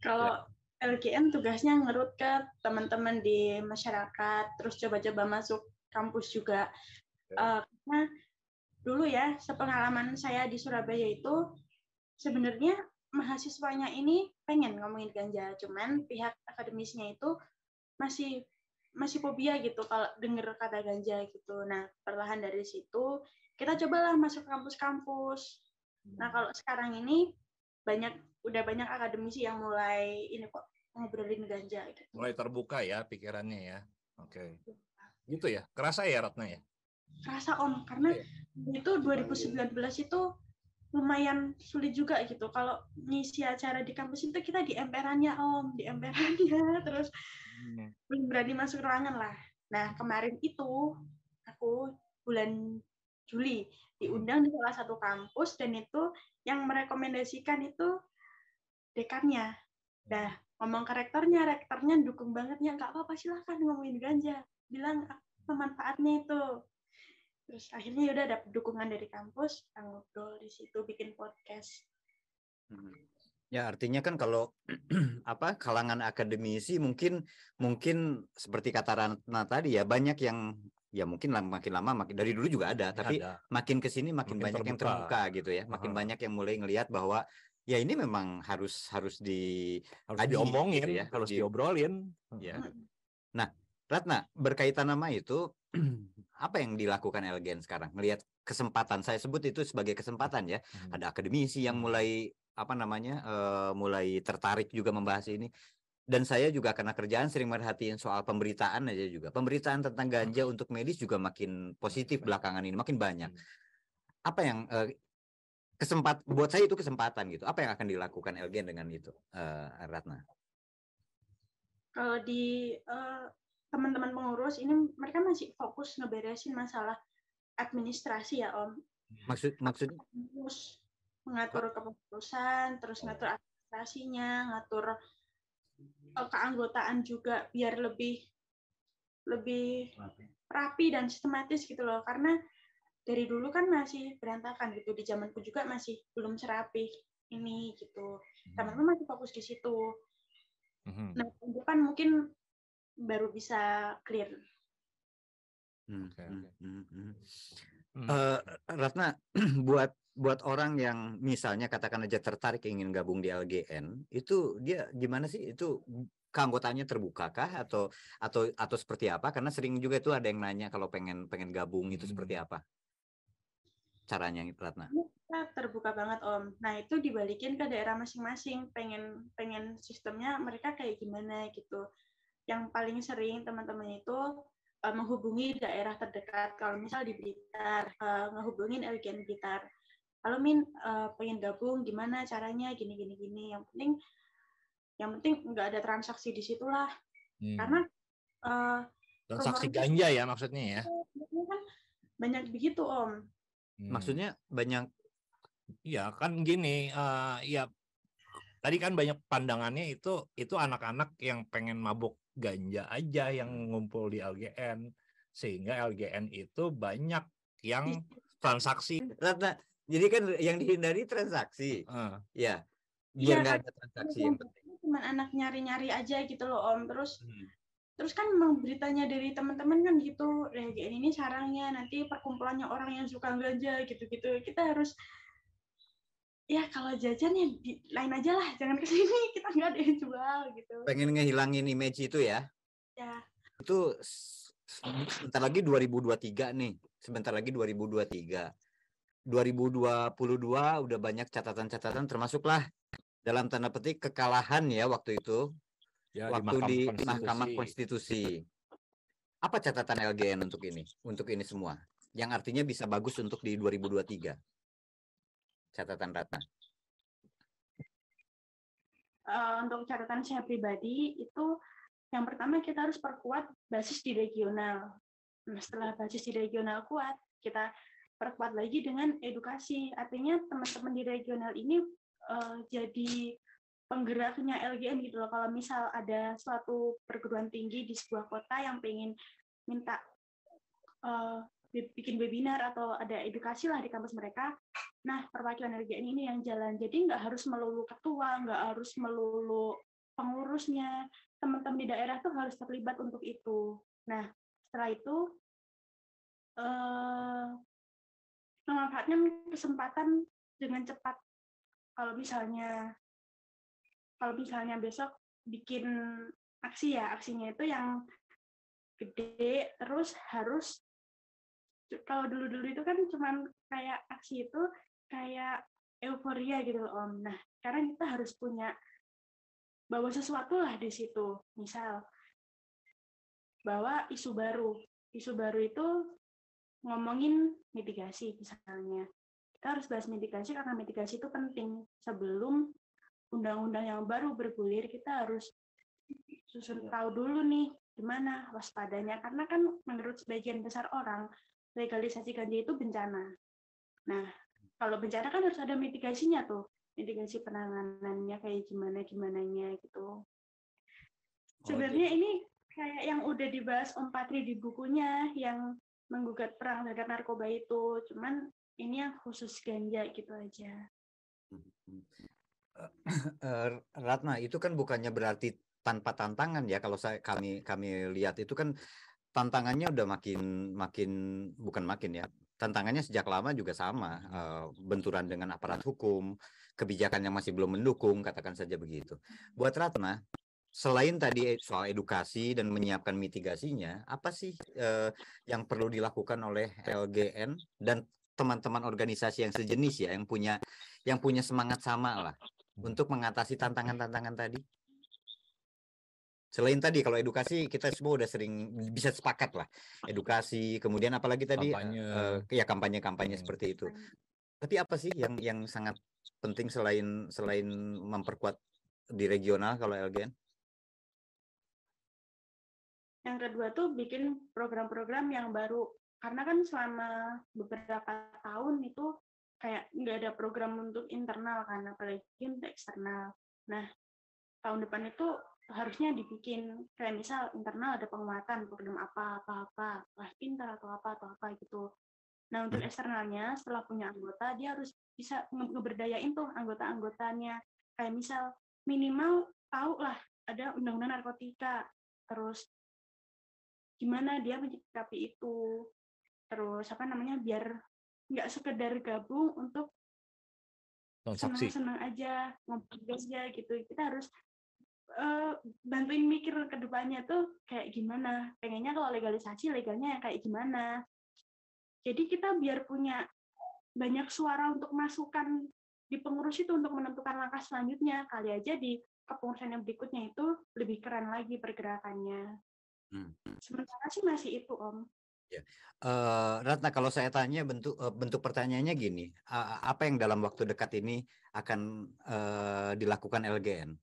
Kalau LGN tugasnya ngerut ke teman-teman di masyarakat, terus coba-coba masuk kampus juga. Uh, karena dulu ya, sepengalaman saya di Surabaya itu sebenarnya mahasiswanya ini pengen ngomongin ganja, cuman pihak akademisnya itu masih masih fobia gitu kalau denger kata ganja gitu. Nah, perlahan dari situ kita cobalah masuk kampus-kampus. Nah, kalau sekarang ini banyak udah banyak akademisi yang mulai ini kok ngobrolin ganja gitu.
Mulai terbuka ya pikirannya ya. Oke. Okay. Gitu ya. Kerasa ya Ratna ya?
Kerasa Om, karena okay. itu 2019 itu lumayan sulit juga gitu. Kalau ngisi acara di kampus itu kita di emperannya Om, di emperannya terus hmm. Belum berani masuk ruangan lah. Nah kemarin itu aku bulan Juli diundang di salah satu kampus dan itu yang merekomendasikan itu dekannya. Nah ngomong ke rektornya, rektornya dukung banget ya nggak apa-apa silahkan ngomongin ganja, bilang pemanfaatnya itu. Terus akhirnya ya udah dapet dukungan dari kampus, kita ngobrol di situ bikin podcast.
Hmm. Ya artinya kan kalau apa kalangan akademisi mungkin mungkin seperti kata Rana tadi ya banyak yang ya mungkin lama, makin lama makin dari dulu juga ada tapi ada. makin ke sini makin, makin banyak terbuka. yang terbuka gitu ya makin uh -huh. banyak yang mulai ngelihat bahwa ya ini memang harus harus di
harus aji, diomongin gitu ya harus di, diobrolin
ya nah Ratna berkaitan nama itu apa yang dilakukan Elgen sekarang melihat kesempatan saya sebut itu sebagai kesempatan ya hmm. ada akademisi yang mulai apa namanya uh, mulai tertarik juga membahas ini. Dan saya juga karena kerjaan sering merhatiin soal pemberitaan aja juga. Pemberitaan tentang ganja untuk medis juga makin positif belakangan ini makin banyak. Hmm. apa yang uh, kesempat buat saya itu kesempatan gitu. Apa yang akan dilakukan Elgen dengan itu uh, Ratna?
Kalau di uh, teman-teman pengurus ini mereka masih fokus ngeberesin masalah administrasi ya Om.
Maksud maksud
mengatur kepengurusan, terus ngatur administrasinya, ngatur uh, keanggotaan juga biar lebih lebih rapi dan sistematis gitu loh. Karena dari dulu kan masih berantakan gitu di zamanku juga masih belum serapi ini gitu. Hmm. Teman-teman masih fokus di situ. Hmm. Nah, depan mungkin baru bisa clear.
Hmm, okay, okay. Hmm, hmm. Hmm. Uh, Ratna, buat buat orang yang misalnya katakan aja tertarik ingin gabung di LGN, itu dia gimana sih? Itu keanggotanya terbukakah atau atau atau seperti apa? Karena sering juga itu ada yang nanya kalau pengen pengen gabung itu hmm. seperti apa? Caranya Ratna?
terbuka banget Om. Nah itu dibalikin ke daerah masing-masing. Pengen pengen sistemnya mereka kayak gimana gitu yang paling sering teman-teman itu uh, menghubungi daerah terdekat. Kalau misal di Blitar, uh, ngehubungin Elgen Blitar. Kalau Min uh, pengen gabung, gimana caranya? Gini gini gini. Yang penting, yang penting nggak ada transaksi di situlah. Hmm. Karena uh,
transaksi ganja ya maksudnya ya?
Kan banyak begitu Om.
Hmm. Maksudnya banyak?
Ya kan gini, uh, ya tadi kan banyak pandangannya itu itu anak-anak yang pengen mabuk ganja aja yang ngumpul di LGN sehingga LGN itu banyak yang transaksi.
Ratna, jadi kan yang dihindari transaksi, uh. ya biar iya, nggak ya, ada transaksi yang penting.
Cuma anak nyari-nyari aja gitu loh om, terus hmm. terus kan memang beritanya dari teman-teman kan gitu, LGN ini sarangnya nanti perkumpulannya orang yang suka ganja gitu-gitu, kita harus ya kalau jajan ya di, lain aja lah jangan ke sini. Kita nggak ada yang jual gitu.
Pengen ngehilangin image itu ya?
Ya.
Itu sebentar lagi 2023 nih. Sebentar lagi 2023 2022 udah banyak catatan-catatan termasuklah dalam tanda petik kekalahan ya waktu itu
Ya,
waktu di
Konstitusi.
Mahkamah Konstitusi. Apa catatan LGN untuk ini? Untuk ini semua. Yang artinya bisa bagus untuk di 2023. Catatan Ratna.
Eh, untuk catatan saya pribadi itu yang pertama kita harus perkuat basis di regional. Nah, setelah basis di regional kuat, kita perkuat lagi dengan edukasi. Artinya teman-teman di regional ini eh, jadi penggeraknya LGN gitu loh. Kalau misal ada suatu perguruan tinggi di sebuah kota yang pengen minta bi- bikin webinar atau ada edukasi lah di kampus mereka, Nah, perwakilan LGN ini yang jalan. Jadi nggak harus melulu ketua, nggak harus melulu pengurusnya. Teman-teman di daerah tuh harus terlibat untuk itu. Nah, setelah itu eh, memanfaatkan kesempatan dengan cepat. Kalau misalnya kalau misalnya besok bikin aksi ya, aksinya itu yang gede, terus harus kalau dulu-dulu itu kan cuman kayak aksi itu kayak euforia gitu Om. Nah, sekarang kita harus punya bawa sesuatu lah di situ. Misal bawa isu baru. Isu baru itu ngomongin mitigasi misalnya. Kita harus bahas mitigasi karena mitigasi itu penting. Sebelum undang-undang yang baru bergulir, kita harus susun tahu dulu nih gimana waspadanya karena kan menurut sebagian besar orang legalisasi ganja itu bencana. Nah, kalau bencana kan harus ada mitigasinya tuh, mitigasi penanganannya kayak gimana gimananya gitu. Sebenarnya ini kayak yang udah dibahas Om Patri di bukunya yang menggugat perang terhadap narkoba itu, cuman ini yang khusus ganja gitu aja.
Eh, Ratna, itu kan bukannya berarti tanpa tantangan ya? Kalau saya kami kami lihat itu kan tantangannya udah makin makin bukan makin ya tantangannya sejak lama juga sama. Eh, benturan dengan aparat hukum kebijakan yang masih belum mendukung katakan saja begitu. Buat Ratna selain tadi soal edukasi dan menyiapkan mitigasinya apa sih eh, yang perlu dilakukan oleh LGN dan teman-teman organisasi yang sejenis ya yang punya yang punya semangat sama lah untuk mengatasi tantangan-tantangan tadi Selain tadi kalau edukasi kita semua udah sering bisa sepakat lah edukasi kemudian apalagi tadi
Kampanye.
eh, ya kampanye-kampanye
Hmm.
seperti itu. Tapi apa sih yang yang sangat penting selain selain memperkuat di regional kalau LGN?
Yang kedua tuh bikin program-program yang baru. Karena kan selama beberapa tahun itu kayak nggak ada program untuk internal kan, apalagi untuk eksternal. Nah, tahun depan itu harusnya dibikin kayak misal internal ada penguatan program apa apa apa kelas pintar atau apa atau apa gitu. Nah untuk
Hmm.
eksternalnya setelah punya anggota dia harus bisa nge- ngeberdayain tuh anggota-anggotanya kayak misal minimal tahu lah ada undang-undang narkotika terus gimana dia menyikapi itu. Terus apa namanya biar nggak sekedar gabung untuk senang-senang aja ngobrol aja gitu. Kita harus eh, bantuin mikir ke depannya tuh kayak gimana. Pengennya kalau legalisasi legalnya kayak gimana. Jadi kita biar punya banyak suara untuk masukan di pengurus itu untuk menentukan langkah selanjutnya. Kali aja di kepengurusan yang berikutnya itu lebih keren lagi pergerakannya
Hmm.
sementara sih masih itu om
Eh, Ratna kalau saya tanya bentuk eh, bentuk pertanyaannya gini, a- apa yang dalam waktu dekat ini akan eh, dilakukan LGN?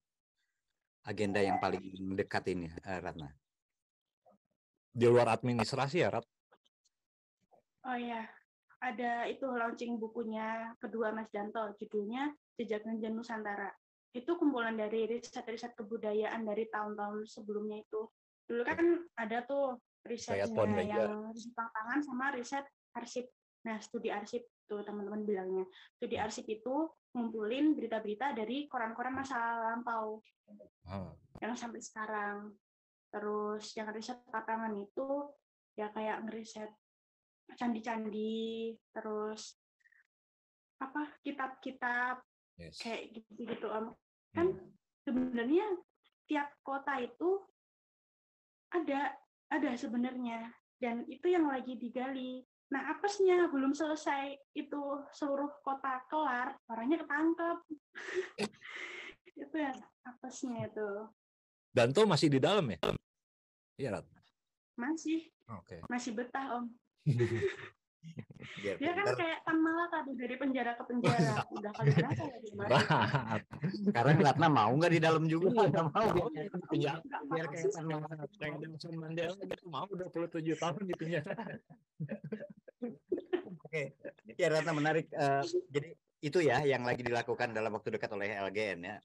Agenda yang paling dekat ini, eh, Ratna.
di luar administrasi ya Rat
Oh ya, ada itu launching bukunya kedua Mas Danto, judulnya Jejak Ganja Nusantara. Itu kumpulan dari riset-riset kebudayaan dari tahun-tahun sebelumnya itu. Dulu kan ada tuh risetnya yang riset tangan sama riset arsip. Nah, studi arsip tuh teman-teman bilangnya. Studi arsip itu ngumpulin berita-berita dari koran-koran masa lampau
Ah,
yang sampai sekarang. Terus yang riset papangan itu ya kayak ngeriset candi-candi, terus apa kitab-kitab
Yes.
kayak gitu-gitu om kan
Hmm.
sebenarnya tiap kota itu ada ada sebenarnya dan itu yang lagi digali nah apesnya belum selesai itu seluruh kota kelar orangnya ketangkep itu ya apesnya itu
Danto masih di dalam ya? Iya, Rat.
masih
Oke.
masih betah om
Biar
dia kan
pintar.
kayak Tan Malaka tuh dari penjara ke penjara udah kali berapa ya.
Sekarang Ratna mau nggak di dalam juga? Nggak mau.
Biar
apa-apa
kayak kayak Nelson Mandela gitu mau 27 tahun di penjara.
Oke, ya Ratna menarik. Eh, jadi itu ya yang lagi dilakukan dalam waktu dekat oleh LGN ya.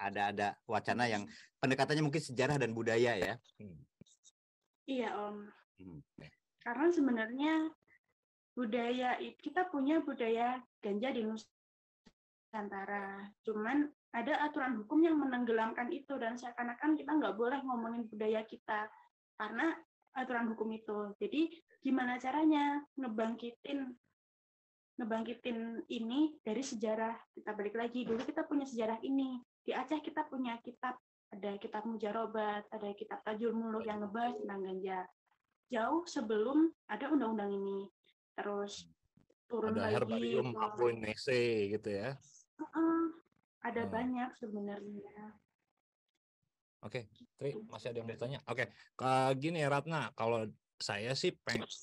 Ada ada wacana yang pendekatannya mungkin sejarah dan budaya ya.
iya om
Hmm.
karena sebenarnya budaya kita punya budaya ganja di Nusantara. Cuman ada aturan hukum yang menenggelamkan itu dan seakan-akan kita nggak boleh ngomongin budaya kita karena aturan hukum itu. Jadi gimana caranya ngebangkitin ngebangkitin ini dari sejarah? Kita balik lagi dulu kita punya sejarah ini. Di Aceh kita punya kitab ada kitab mujarobat ada kitab tajul muluk yang ngebahas tentang ganja. Jauh sebelum ada undang-undang ini terus turun
Ada
lagi
herbarium Apoinese gitu ya.
Heeh, ada
Hmm.
banyak sebenarnya
Oke, Tri, masih ada yang mau ditanya? Oke, ke gini Ratna, kalau saya sih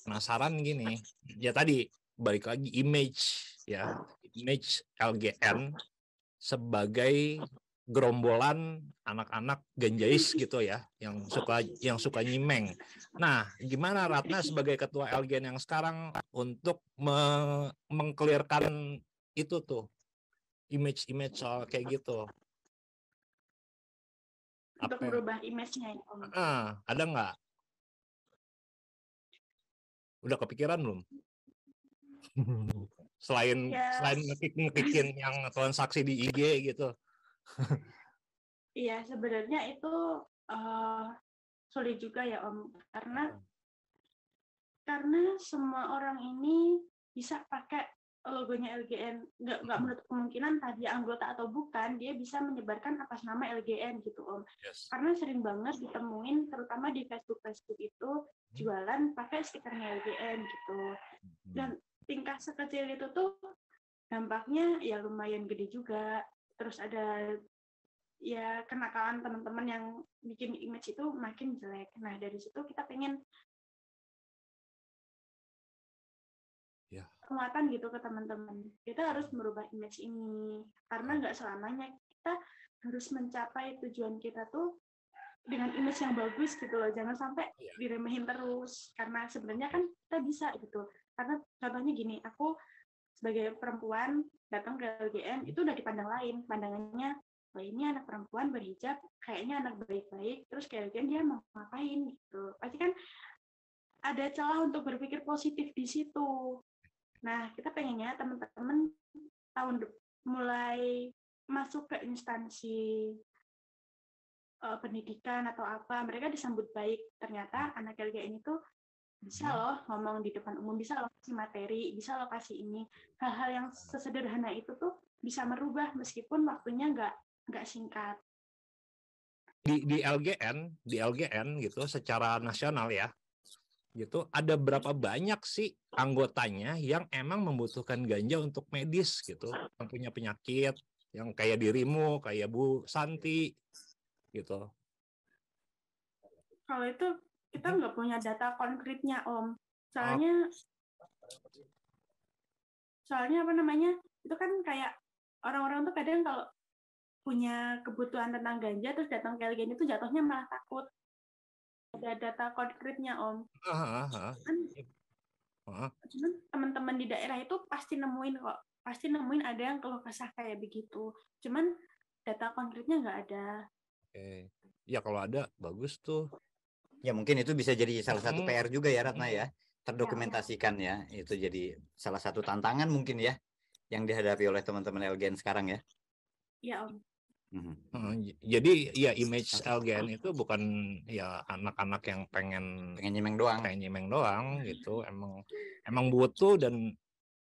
penasaran gini. Ya tadi balik lagi image ya, image LGN sebagai gerombolan anak-anak ganjais gitu ya, yang suka yang suka nyimeng. Nah, gimana Ratna sebagai ketua LGN yang sekarang untuk me- mengclearkan itu tuh image-image soal kayak gitu?
untuk
Apa yang-
merubah image-nya ya.
Ah, ada nggak? Udah kepikiran belum? selain
Ya.
selain ngekik ngekikin yang transaksi di IG gitu.
Iya, sebenarnya itu eh, sulit juga ya Om, karena karena semua orang ini bisa pakai logonya LGN, nggak nggak menutup kemungkinan tadi anggota atau bukan, dia bisa menyebarkan atas nama LGN gitu Om.
Yes.
Karena sering banget ditemuin, terutama di Facebook Facebook itu jualan pakai stikernya LGN gitu. Dan tingkah sekecil itu tuh dampaknya ya lumayan gede juga. Terus ada ya kenakalan teman-teman yang bikin image itu makin jelek. Nah dari situ kita pengen
Ya.
penguatan gitu ke teman-teman. Kita harus merubah image ini karena nggak selamanya kita harus mencapai tujuan kita tuh dengan image yang bagus gitu loh. Jangan sampai
Iya.
diremehin terus karena sebenarnya kan kita bisa gitu. Karena contohnya gini, aku sebagai perempuan datang ke LGN itu udah dipandang lain, pandangannya wah ini anak perempuan berhijab kayaknya anak baik-baik. Terus kayak LGN dia mau ngapain? Gitu. Pasti kan ada celah untuk berpikir positif di situ. Nah kita pengennya teman-teman tahun mulai masuk ke instansi eh, pendidikan atau apa mereka disambut baik. Ternyata anak LGN itu bisa loh ngomong di depan umum bisa loh kasih materi bisa loh kasih ini hal-hal yang sesederhana itu tuh bisa merubah meskipun waktunya nggak nggak singkat
Di di LGN, di LGN gitu secara nasional ya. Gitu ada berapa banyak sih anggotanya yang emang membutuhkan ganja untuk medis gitu, yang punya penyakit yang kayak dirimu, kayak Bu Santi gitu.
kalau itu kita nggak punya data konkretnya om soalnya soalnya apa namanya itu kan kayak orang-orang tuh kadang kalau punya kebutuhan tentang ganja terus datang ke LGN itu jatuhnya malah takut ada data konkretnya om
Ah, ah, ah.
kan
Ah.
cuman teman-teman di daerah itu pasti nemuin kok pasti nemuin ada yang keluh kesah kayak begitu cuman data konkretnya nggak ada
Oke. Ya kalau ada bagus tuh.
Ya mungkin itu bisa jadi salah satu. PR juga ya Ratna ya. Terdokumentasikan ya. Itu jadi salah satu tantangan mungkin ya yang dihadapi oleh teman-teman LGN sekarang ya.
ya om
Mhm.
Heeh, j- Jadi ya image LGN itu bukan ya anak-anak yang pengen
Pengen nyemeng doang.
pengen nyemeng doang gitu. Emang emang butuh dan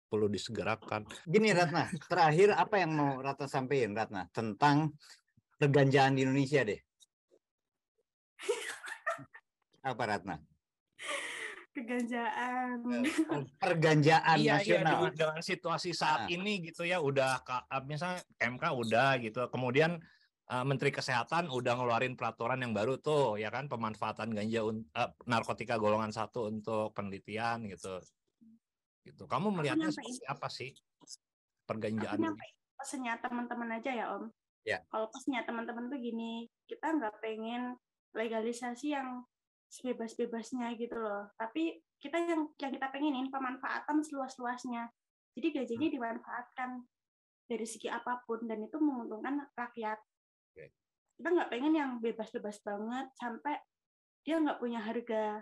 perlu disegerakan.
Gini Ratna, terakhir apa yang mau Ratna sampaikan Ratna tentang perganjaan di Indonesia deh? Apa Ratna?
keganjaan
Perganjaan
iya, iya
nasional.
dengan, dengan situasi saat
Ah.
ini gitu ya udah ah, misalnya MK udah gitu kemudian ah, Menteri Kesehatan udah ngeluarin peraturan yang baru tuh ya kan pemanfaatan ganja ah, narkotika golongan satu untuk penelitian gitu gitu kamu melihatnya seperti apa sih perganjaan ini?
pesennya teman-teman aja ya om
Ya.
kalau pesennya teman-teman tuh gini kita nggak pengen legalisasi yang sebebas-bebasnya gitu loh tapi kita yang yang kita pengenin pemanfaatan seluas-luasnya jadi gajinya
Hmm.
dimanfaatkan dari segi apa pun dan itu menguntungkan rakyat
Oke.
kita nggak pengen yang bebas-bebas banget sampai dia nggak punya harga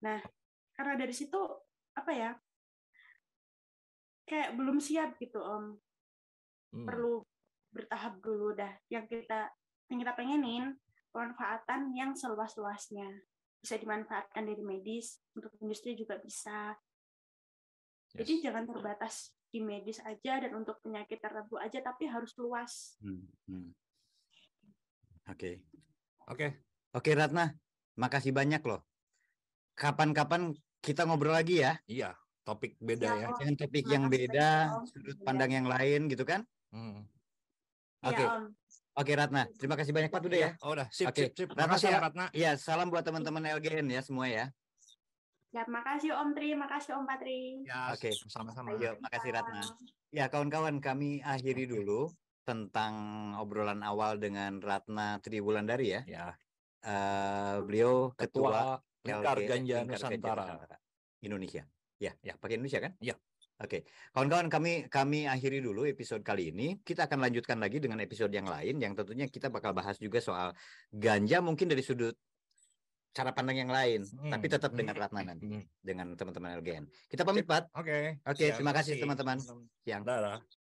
nah karena dari situ apa ya kayak belum siap gitu om
Hmm.
perlu bertahap dulu dah yang kita yang kita pengenin pemanfaatan yang seluas-luasnya bisa dimanfaatkan dari medis untuk industri juga bisa jadi
Yes.
jangan terbatas di medis aja dan untuk penyakit tertentu aja tapi harus luas
Hmm, hmm. Oke.
oke
Oke Ratna, makasih banyak loh. Kapan-kapan kita ngobrol lagi ya
iya topik beda
Siap,
ya
Om.
dengan topik yang beda, sudut pandang yang lain gitu kan?
Hmm.
Oke.
ya om
Oke Ratna, terima kasih banyak Pak udah ya.
oh udah sip
Oke.
sip sip
Ratna,
makasih ya
salam-
Ratna
Iya, salam buat teman-teman LGN ya semua ya.
ya makasih om Tri makasih om Patri
ya
Oke.
sama-sama
Yuk, makasih Ratna. Ya kawan-kawan kami akhiri dulu tentang obrolan awal dengan Ratna Triwulandari ya.
ya
Eh, beliau ketua,
ketua Lingkar Ganja Nusantara
Indonesia. Ya, ya, pakai Indonesia kan?
Iya.
Oke, kawan-kawan kami kami akhiri dulu episode kali ini. Kita akan lanjutkan lagi dengan episode yang lain yang tentunya kita bakal bahas juga soal ganja mungkin dari sudut cara pandang yang lain,
Hmm,
tapi tetap
hmm,
dengan Ratna nanti
hmm.
dengan teman-teman LGN. Kita pamit, Pat.
oke
Oke, terima kasih, teman-teman. Siang.
Dadah.